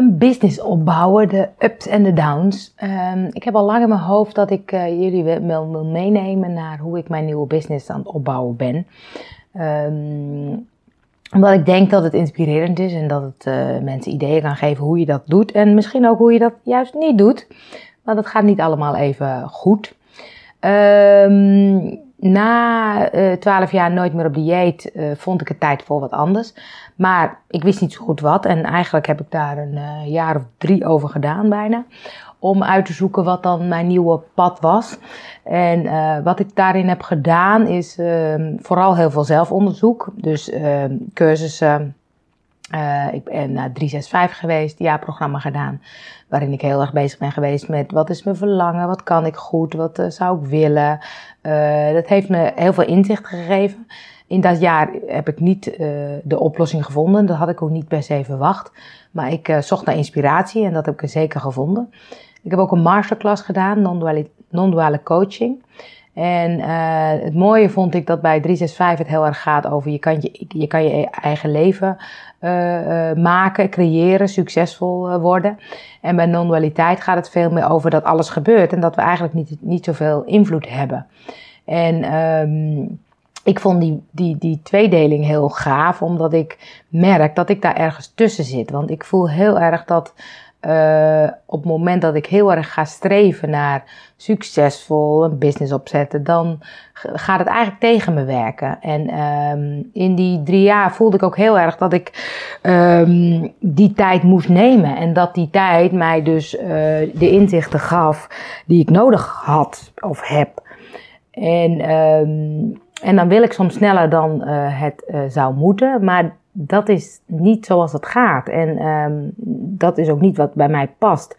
een business opbouwen, de ups en de downs. Ehm, ik heb al lang in mijn hoofd dat ik uh, jullie wil, meenemen naar hoe ik mijn nieuwe business aan het opbouwen ben. Um, omdat ik denk dat het inspirerend is en dat het uh, mensen ideeën kan geven hoe je dat doet. En misschien ook hoe je dat juist niet doet. Want het gaat niet allemaal even goed. Um, na uh, twaalf jaar nooit meer op dieet uh, vond ik het tijd voor wat anders. Maar ik wist niet zo goed wat. En eigenlijk heb ik daar een uh, jaar of drie over gedaan bijna. Om uit te zoeken wat dan mijn nieuwe pad was. En wat ik daarin heb gedaan is ehm, vooral heel veel zelfonderzoek. Dus ehm, cursussen. ik ben naar 365 geweest, jaarprogramma gedaan. Waarin ik heel erg bezig ben geweest met wat is mijn verlangen, wat kan ik goed, wat zou ik willen. Uh, dat heeft me heel veel inzicht gegeven. In dat jaar heb ik niet uh, de oplossing gevonden. Dat had ik ook niet per se verwacht. Maar ik uh, zocht naar inspiratie en dat heb ik zeker gevonden. Ik heb ook een masterclass gedaan, non-duale coaching. En het mooie vond ik dat bij 365 het heel erg gaat over je kan je, je, kan je eigen leven maken, creëren, succesvol worden. En bij non-dualiteit gaat het veel meer over dat alles gebeurt en dat we eigenlijk niet, niet zoveel invloed hebben. En um, ik vond die, die, die tweedeling heel gaaf, omdat ik merk dat ik daar ergens tussen zit. Want ik voel heel erg dat uh, op het moment dat ik heel erg ga streven naar succesvol een business opzetten, dan gaat het eigenlijk tegen me werken. En um, in die drie jaar voelde ik ook heel erg dat ik um, die tijd moest nemen. En dat die tijd mij dus uh, de inzichten gaf die ik nodig had of heb. En, um, en dan wil ik soms sneller dan uh, het zou moeten, maar dat is niet zoals het gaat. En um, dat is ook niet wat bij mij past.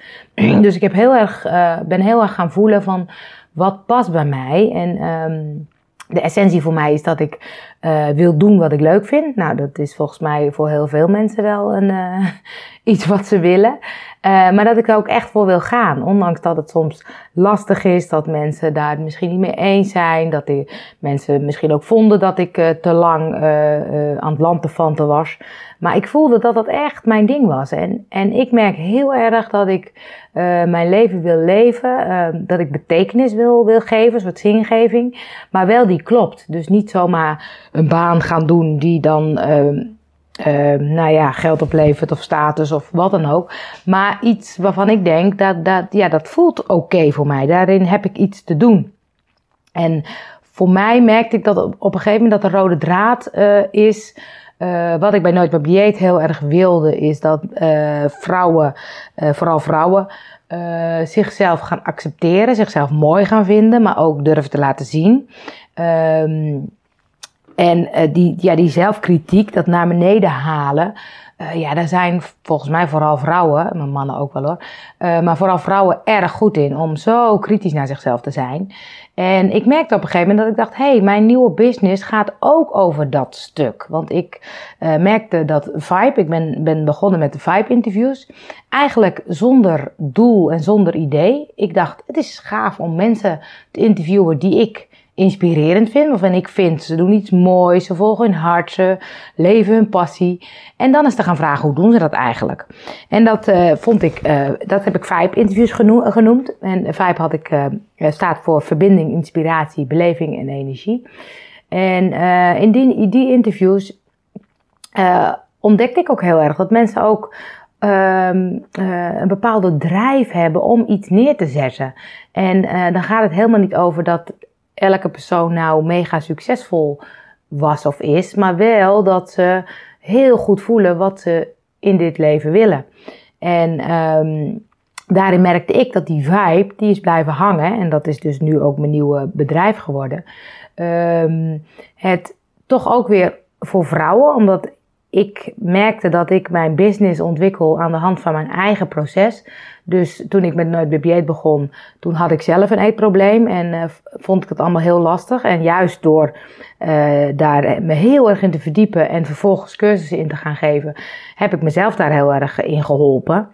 dus ik heb heel erg, uh, ben heel erg gaan voelen van wat past bij mij. En um, de essentie voor mij is dat ik uh, wil doen wat ik leuk vind. Nou, dat is volgens mij voor heel veel mensen wel een, uh, iets wat ze willen. Uh, maar dat ik er ook echt voor wil gaan. Ondanks dat het soms lastig is, dat mensen daar misschien niet mee eens zijn. Dat die mensen misschien ook vonden dat ik te lang aan het lantefanten was. Maar ik voelde dat dat echt mijn ding was. En, en ik merk heel erg dat ik mijn leven wil leven. dat ik betekenis wil, wil geven, een soort zingeving. Maar wel die klopt. Dus niet zomaar een baan gaan doen die dan, uh, uh, nou ja, geld oplevert of status of wat dan ook. Maar iets waarvan ik denk dat, dat ja, dat voelt oké voor mij. Daarin heb ik iets te doen. En voor mij merkte ik dat op, een gegeven moment dat de rode draad uh, is. Uh, wat ik bij Nooit meer dieet heel erg wilde, is dat uh, vrouwen, vooral vrouwen, zichzelf gaan accepteren, zichzelf mooi gaan vinden, maar ook durven te laten zien. Ehm, en uh, die, ja, die zelfkritiek, dat naar beneden halen. Uh, ja, daar zijn volgens mij vooral vrouwen, mijn mannen ook wel hoor. Uh, maar vooral vrouwen erg goed in om zo kritisch naar zichzelf te zijn. En ik merkte op een gegeven moment dat ik dacht: hé, hey, mijn nieuwe business gaat ook over dat stuk. Want ik merkte dat Vibe, ik ben, ben begonnen met de Vibe-interviews. Eigenlijk zonder doel en zonder idee. Ik dacht: het is gaaf om mensen te interviewen die ik inspirerend vind. Of en ik vind, ze doen iets moois, ze volgen hun hart, ze leven hun passie. En dan is te gaan vragen, hoe doen ze dat eigenlijk? En dat uh, vond ik, uh, dat heb ik Vibe interviews genoemd. En Vibe had ik, uh, staat voor verbinding, inspiratie, beleving en energie. En in die, die interviews ontdekte ik ook heel erg dat mensen ook ehm, een bepaalde drijf hebben om iets neer te zetten. En dan gaat het helemaal niet over dat elke persoon nou mega succesvol was of is, maar wel dat ze heel goed voelen wat ze in dit leven willen. En um, daarin merkte ik dat die vibe, die is blijven hangen, en dat is dus nu ook mijn nieuwe bedrijf geworden. Um, het toch ook weer voor vrouwen, omdat ik merkte dat ik mijn business ontwikkel aan de hand van mijn eigen proces. Dus toen ik met Nooit BB begon, toen had ik zelf een eetprobleem en uh, vond ik het allemaal heel lastig. En juist door uh, daar me heel erg in te verdiepen en vervolgens cursussen in te gaan geven, heb ik mezelf daar heel erg in geholpen.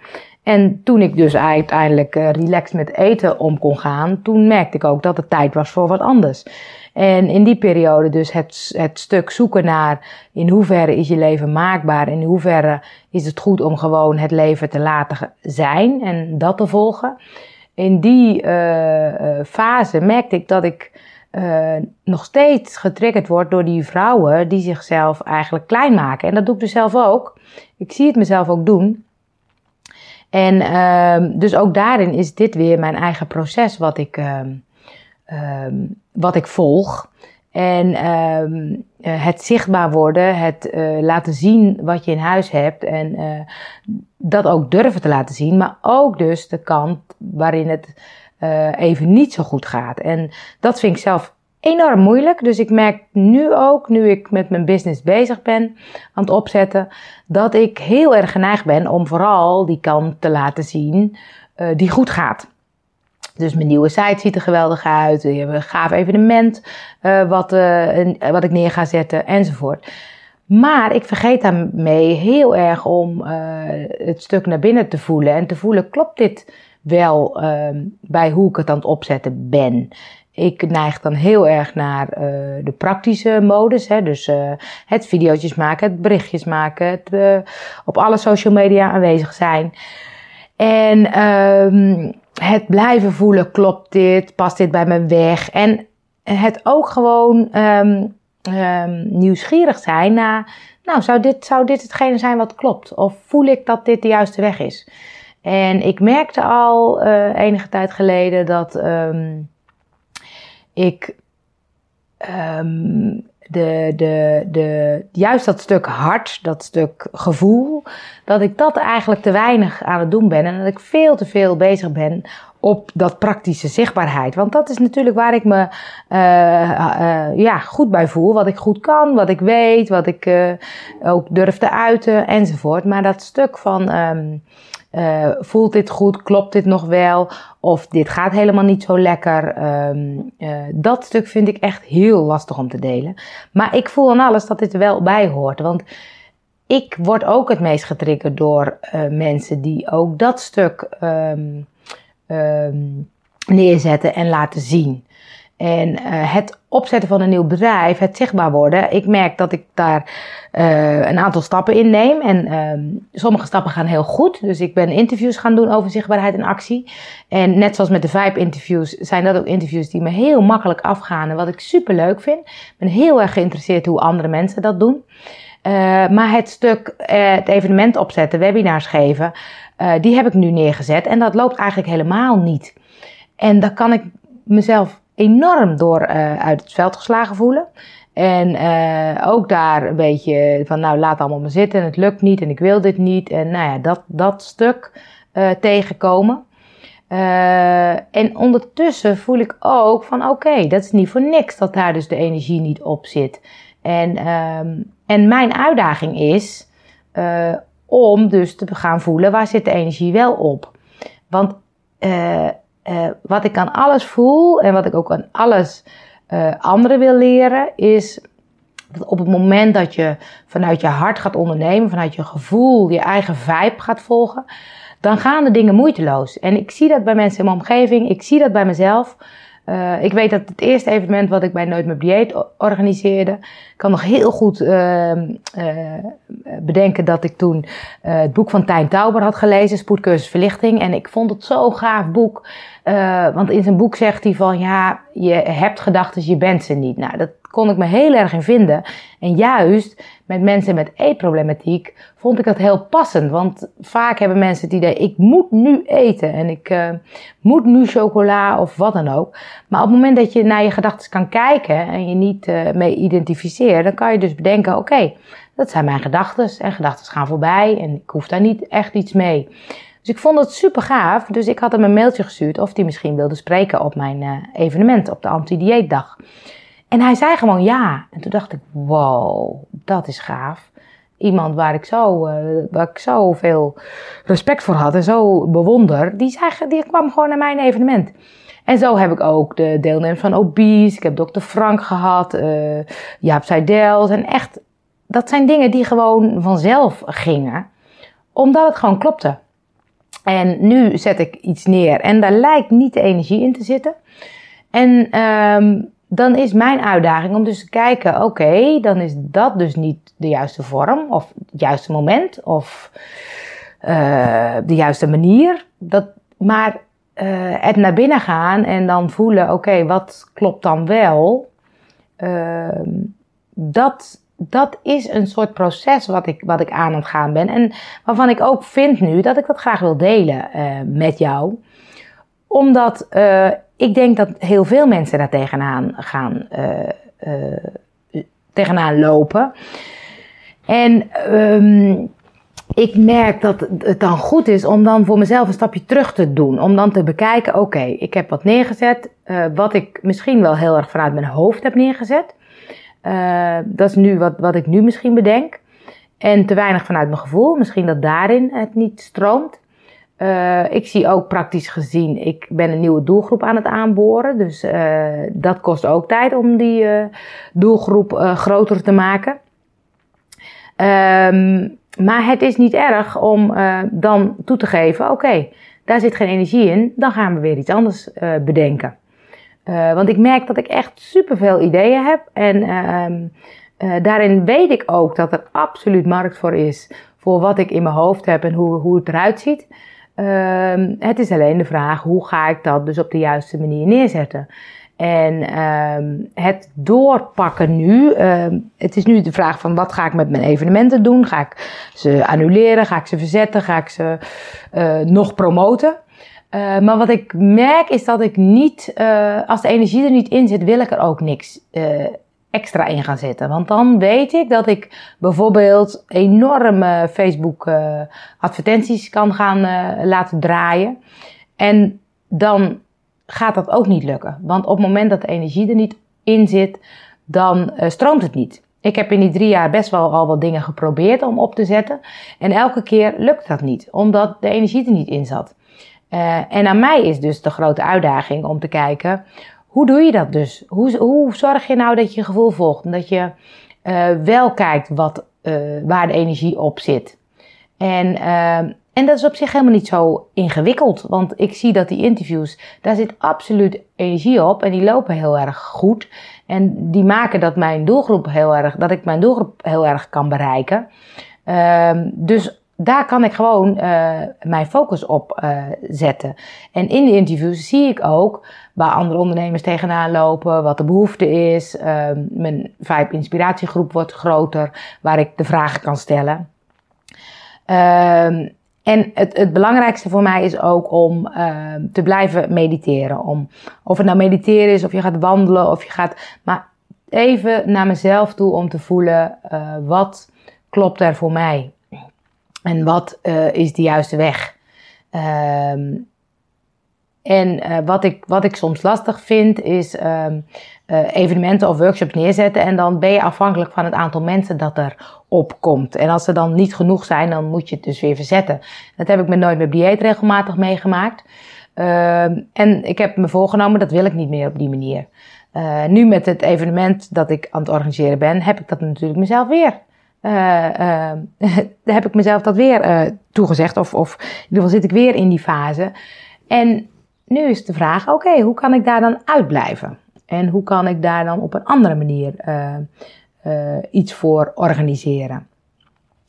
En toen ik dus uiteindelijk uh, relaxed met eten om kon gaan, toen merkte ik ook dat het tijd was voor wat anders. En in die periode dus het, het stuk zoeken naar in hoeverre is je leven maakbaar, in hoeverre is het goed om gewoon het leven te laten zijn en dat te volgen. In die uh, fase merkte ik dat ik nog steeds getriggerd word door die vrouwen die zichzelf eigenlijk klein maken. En dat doe ik dus zelf ook. Ik zie het mezelf ook doen. En uh, dus ook daarin is dit weer mijn eigen proces wat ik, uh, wat ik volg. En ehm, eh, het zichtbaar worden, het uh, laten zien wat je in huis hebt en uh, dat ook durven te laten zien, maar ook dus de kant waarin het even niet zo goed gaat. En dat vind ik zelf enorm moeilijk. Dus ik merk nu ook, nu ik met mijn business bezig ben aan het opzetten, dat ik heel erg geneigd ben om vooral die kant te laten zien die goed gaat. Dus mijn nieuwe site ziet er geweldig uit. We hebben een gaaf evenement uh, wat, uh, wat ik neer ga zetten enzovoort. Maar ik vergeet daarmee heel erg om het stuk naar binnen te voelen. En te voelen, klopt dit wel bij hoe ik het aan het opzetten ben? Ik neig dan heel erg naar de praktische modus. Hè? Dus het video's maken, het berichtjes maken, het op alle social media aanwezig zijn. En ehm, het blijven voelen, klopt dit, past dit bij mijn weg? En het ook gewoon um, um, nieuwsgierig zijn naar, nou, zou dit, zou dit hetgene zijn wat klopt? Of voel ik dat dit de juiste weg is? En ik merkte al enige tijd geleden dat um, ik de, de, de, juist dat stuk hart, dat stuk gevoel, dat ik dat eigenlijk te weinig aan het doen ben. En dat ik veel te veel bezig ben op dat praktische zichtbaarheid. Want dat is natuurlijk waar ik me uh, ja, goed bij voel. Wat ik goed kan, wat ik weet, wat ik uh, ook durf te uiten enzovoort. Maar dat stuk van um, voelt dit goed? Klopt dit nog wel? Of dit gaat helemaal niet zo lekker. Um, dat stuk vind ik echt heel lastig om te delen. Maar ik voel aan alles dat dit er wel bij hoort. Want ik word ook het meest getriggerd door mensen die ook dat stuk um, um, neerzetten en laten zien. En uh, het opzetten van een nieuw bedrijf, het zichtbaar worden. Ik merk dat ik daar uh, een aantal stappen in neem. En uh, sommige stappen gaan heel goed. Dus ik ben interviews gaan doen over zichtbaarheid en actie. En net zoals met de Vibe interviews zijn dat ook interviews die me heel makkelijk afgaan. En wat ik super leuk vind. Ik ben heel erg geïnteresseerd hoe andere mensen dat doen. Uh, maar het stuk, het evenement opzetten, webinars geven, die heb ik nu neergezet. En dat loopt eigenlijk helemaal niet. En daar kan ik mezelf enorm door uit het veld geslagen voelen. En ook daar een beetje van, nou laat allemaal maar zitten, het lukt niet en ik wil dit niet. En nou ja, dat, dat stuk tegenkomen. en ondertussen voel ik ook van, oké, dat is niet voor niks dat daar dus de energie niet op zit. En, um, en mijn uitdaging is om dus te gaan voelen, waar zit de energie wel op? Want uh, wat ik aan alles voel en wat ik ook aan alles anderen wil leren, is dat op het moment dat je vanuit je hart gaat ondernemen, vanuit je gevoel, je eigen vibe gaat volgen, dan gaan de dingen moeiteloos. En ik zie dat bij mensen in mijn omgeving, ik zie dat bij mezelf. Uh, ik weet dat het eerste evenement wat ik bij Nooit meer dieet organiseerde, ik kan nog heel goed uh, uh, bedenken dat ik toen het boek van Tijn Tauber had gelezen, Spoedcursus Verlichting. En ik vond het zo'n gaaf boek. want in zijn boek zegt hij van ja, je hebt gedachten, je bent ze niet. Nou, dat kon ik me heel erg in vinden. En juist met mensen met eetproblematiek vond ik dat heel passend. Want vaak hebben mensen het idee, ik moet nu eten en ik uh, moet nu chocola of wat dan ook. Maar op het moment dat je naar je gedachten kan kijken en je niet uh, mee identificeert, dan kan je dus bedenken, oké, dat zijn mijn gedachten en gedachten gaan voorbij en ik hoef daar niet echt iets mee. Dus ik vond het super gaaf. Dus ik had hem een mailtje gestuurd of hij misschien wilde spreken op mijn uh, evenement op de anti-dieetdag. En hij zei gewoon ja. En toen dacht ik, wow, dat is gaaf. Iemand waar ik zo, uh, waar ik zo veel respect voor had en zo bewonder, die, zei, die kwam gewoon naar mijn evenement. En zo heb ik ook de deelnemers van Obese, ik heb dokter Frank gehad, uh, Jaap Seidels. En echt, dat zijn dingen die gewoon vanzelf gingen, omdat het gewoon klopte. En nu zet ik iets neer en daar lijkt niet de energie in te zitten. En ehm, dan is mijn uitdaging om dus te kijken, oké, dan is dat dus niet de juiste vorm of het juiste moment of uh, de juiste manier. Dat, maar uh, het naar binnen gaan en dan voelen, oké, wat klopt dan wel? Uh, dat, dat is een soort proces wat ik, wat ik aan het gaan ben. En waarvan ik ook vind nu dat ik dat graag wil delen uh, met jou. Omdat ik denk dat heel veel mensen daar tegenaan gaan uh, tegenaan lopen. En um, ik merk dat het dan goed is om dan voor mezelf een stapje terug te doen. Om dan te bekijken, oké, ik heb wat neergezet. wat ik misschien wel heel erg vanuit mijn hoofd heb neergezet. Dat is nu wat, wat ik nu misschien bedenk. En te weinig vanuit mijn gevoel. Misschien dat daarin het niet stroomt. Uh, ik zie ook praktisch gezien, ik ben een nieuwe doelgroep aan het aanboren. Dus uh, dat kost ook tijd om die doelgroep groter te maken. Um, maar het is niet erg om dan toe te geven, oké, daar zit geen energie in. Dan gaan we weer iets anders bedenken. Want ik merk dat ik echt superveel ideeën heb. En uh, daarin weet ik ook dat er absoluut markt voor is. Voor wat ik in mijn hoofd heb en hoe, hoe het eruit ziet. Ehm, het is alleen de vraag, hoe ga ik dat dus op de juiste manier neerzetten? En uh, het doorpakken nu, uh, het is nu de vraag van wat ga ik met mijn evenementen doen? Ga ik ze annuleren? Ga ik ze verzetten? Ga ik ze uh, nog promoten? Uh, maar wat ik merk is dat ik niet, uh, als de energie er niet in zit, wil ik er ook niks extra in gaan zetten. Want dan weet ik dat ik bijvoorbeeld enorme Facebook advertenties kan gaan laten draaien. En dan gaat dat ook niet lukken. Want op het moment dat de energie er niet in zit, dan stroomt het niet. Ik heb in die drie jaar best wel al wat dingen geprobeerd om op te zetten. En elke keer lukt dat niet, omdat de energie er niet in zat. En aan mij is dus de grote uitdaging om te kijken, hoe doe je dat dus? Hoe, hoe zorg je nou dat je gevoel volgt en dat je uh, wel kijkt wat, uh, waar de energie op zit? En, en dat is op zich helemaal niet zo ingewikkeld, want ik zie dat die interviews, daar zit absoluut energie op en die lopen heel erg goed. En die maken dat mijn doelgroep heel erg, dat ik mijn doelgroep heel erg kan bereiken. dus daar kan ik gewoon uh, mijn focus op uh, zetten. En in de interviews zie ik ook waar andere ondernemers tegenaan lopen, wat de behoefte is. Uh, mijn Vibe inspiratiegroep wordt groter, waar ik de vragen kan stellen. Ehm, en het, het belangrijkste voor mij is ook om ehm, te blijven mediteren. Om, of het nou mediteren is, of je gaat wandelen, of je gaat. Maar even naar mezelf toe om te voelen uh, wat klopt er voor mij. En wat uh, is de juiste weg? Um, en uh, wat, ik, wat ik soms lastig vind is um, uh, evenementen of workshops neerzetten en dan ben je afhankelijk van het aantal mensen dat er opkomt. En als er dan niet genoeg zijn, dan moet je het dus weer verzetten. Dat heb ik met Nooit meer dieet regelmatig meegemaakt. Uh, en ik heb me voorgenomen, dat wil ik niet meer op die manier. Nu met het evenement dat ik aan het organiseren ben, heb ik dat natuurlijk mezelf weer uh, uh, heb ik mezelf dat weer uh, toegezegd. Of, of in ieder geval zit ik weer in die fase. En nu is de vraag, oké, hoe kan ik daar dan uitblijven? En hoe kan ik daar dan op een andere manier iets voor organiseren?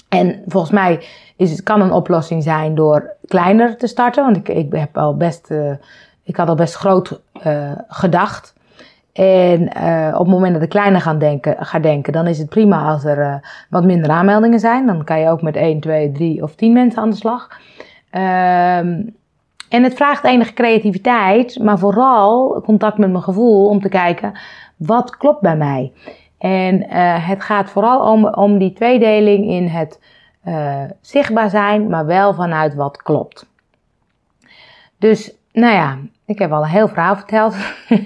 En volgens mij is het, kan een oplossing zijn door kleiner te starten. Want ik, ik, heb al best, ik had al best groot gedacht. En uh, op het moment dat ik kleiner ga denken, ga denken, dan is het prima als er uh, wat minder aanmeldingen zijn. Dan kan je ook met 1, 2, 3 of 10 mensen aan de slag. Um, en het vraagt enige creativiteit, maar vooral contact met mijn gevoel om te kijken wat klopt bij mij. En uh, het gaat vooral om, om die tweedeling in het zichtbaar zijn, maar wel vanuit wat klopt. Dus, nou ja, ik heb al een heel verhaal verteld.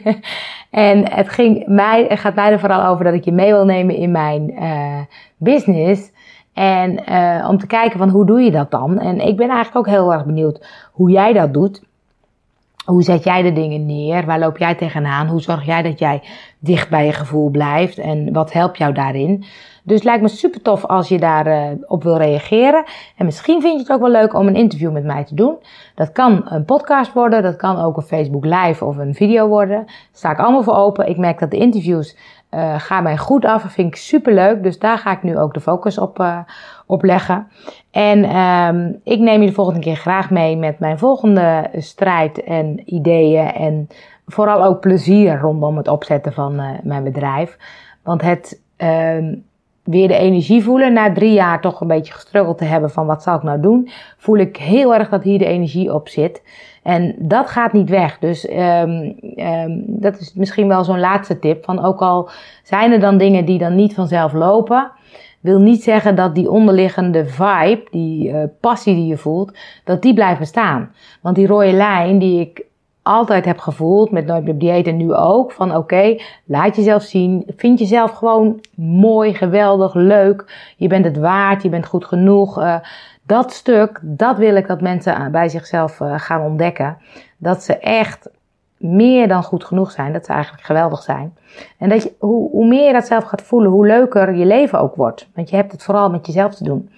En het, ging mij, het gaat mij er vooral over dat ik je mee wil nemen in mijn uh, business. En uh, om te kijken van hoe doe je dat dan? En ik ben eigenlijk ook heel erg benieuwd hoe jij dat doet. Hoe zet jij de dingen neer? Waar loop jij tegenaan? Hoe zorg jij dat jij dicht bij je gevoel blijft? En wat helpt jou daarin? Dus het lijkt me super tof als je daarop uh, op wil reageren. En misschien vind je het ook wel leuk om een interview met mij te doen. Dat kan een podcast worden, dat kan ook een Facebook live of een video worden. Daar sta ik allemaal voor open. Ik merk dat de interviews uh, gaan mij goed af. Dat vind ik super leuk. Dus daar ga ik nu ook de focus op, uh, leggen. En um, ik neem je de volgende keer graag mee met mijn volgende strijd en ideeën. En vooral ook plezier rondom het opzetten van mijn bedrijf. Want het um, weer de energie voelen. Na drie jaar toch een beetje gestruggeld te hebben van wat zal ik nou doen. Voel ik heel erg dat hier de energie op zit. En dat gaat niet weg. Dus um, dat is misschien wel zo'n laatste tip. Van ook al zijn er dan dingen die dan niet vanzelf lopen. Wil niet zeggen dat die onderliggende vibe, die uh, passie die je voelt, dat die blijft bestaan. Want die rode lijn die ik altijd heb gevoeld, met Nooit meer dieet en nu ook, van oké, laat jezelf zien. Vind jezelf gewoon mooi, geweldig, leuk. Je bent het waard, je bent goed genoeg. Uh, dat stuk, dat wil ik dat mensen bij zichzelf uh, gaan ontdekken. Dat ze echt meer dan goed genoeg zijn, dat ze eigenlijk geweldig zijn. En dat je, hoe, hoe meer je dat zelf gaat voelen, hoe leuker je leven ook wordt. Want je hebt het vooral met jezelf te doen.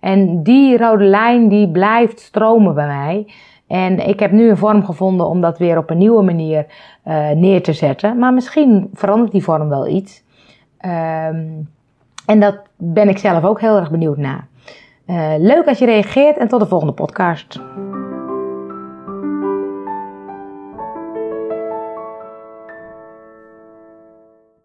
En die rode lijn, die blijft stromen bij mij. En ik heb nu een vorm gevonden om dat weer op een nieuwe manier uh, neer te zetten. Maar misschien verandert die vorm wel iets. Um, en dat ben ik zelf ook heel erg benieuwd naar. Uh, leuk als je reageert en tot de volgende podcast.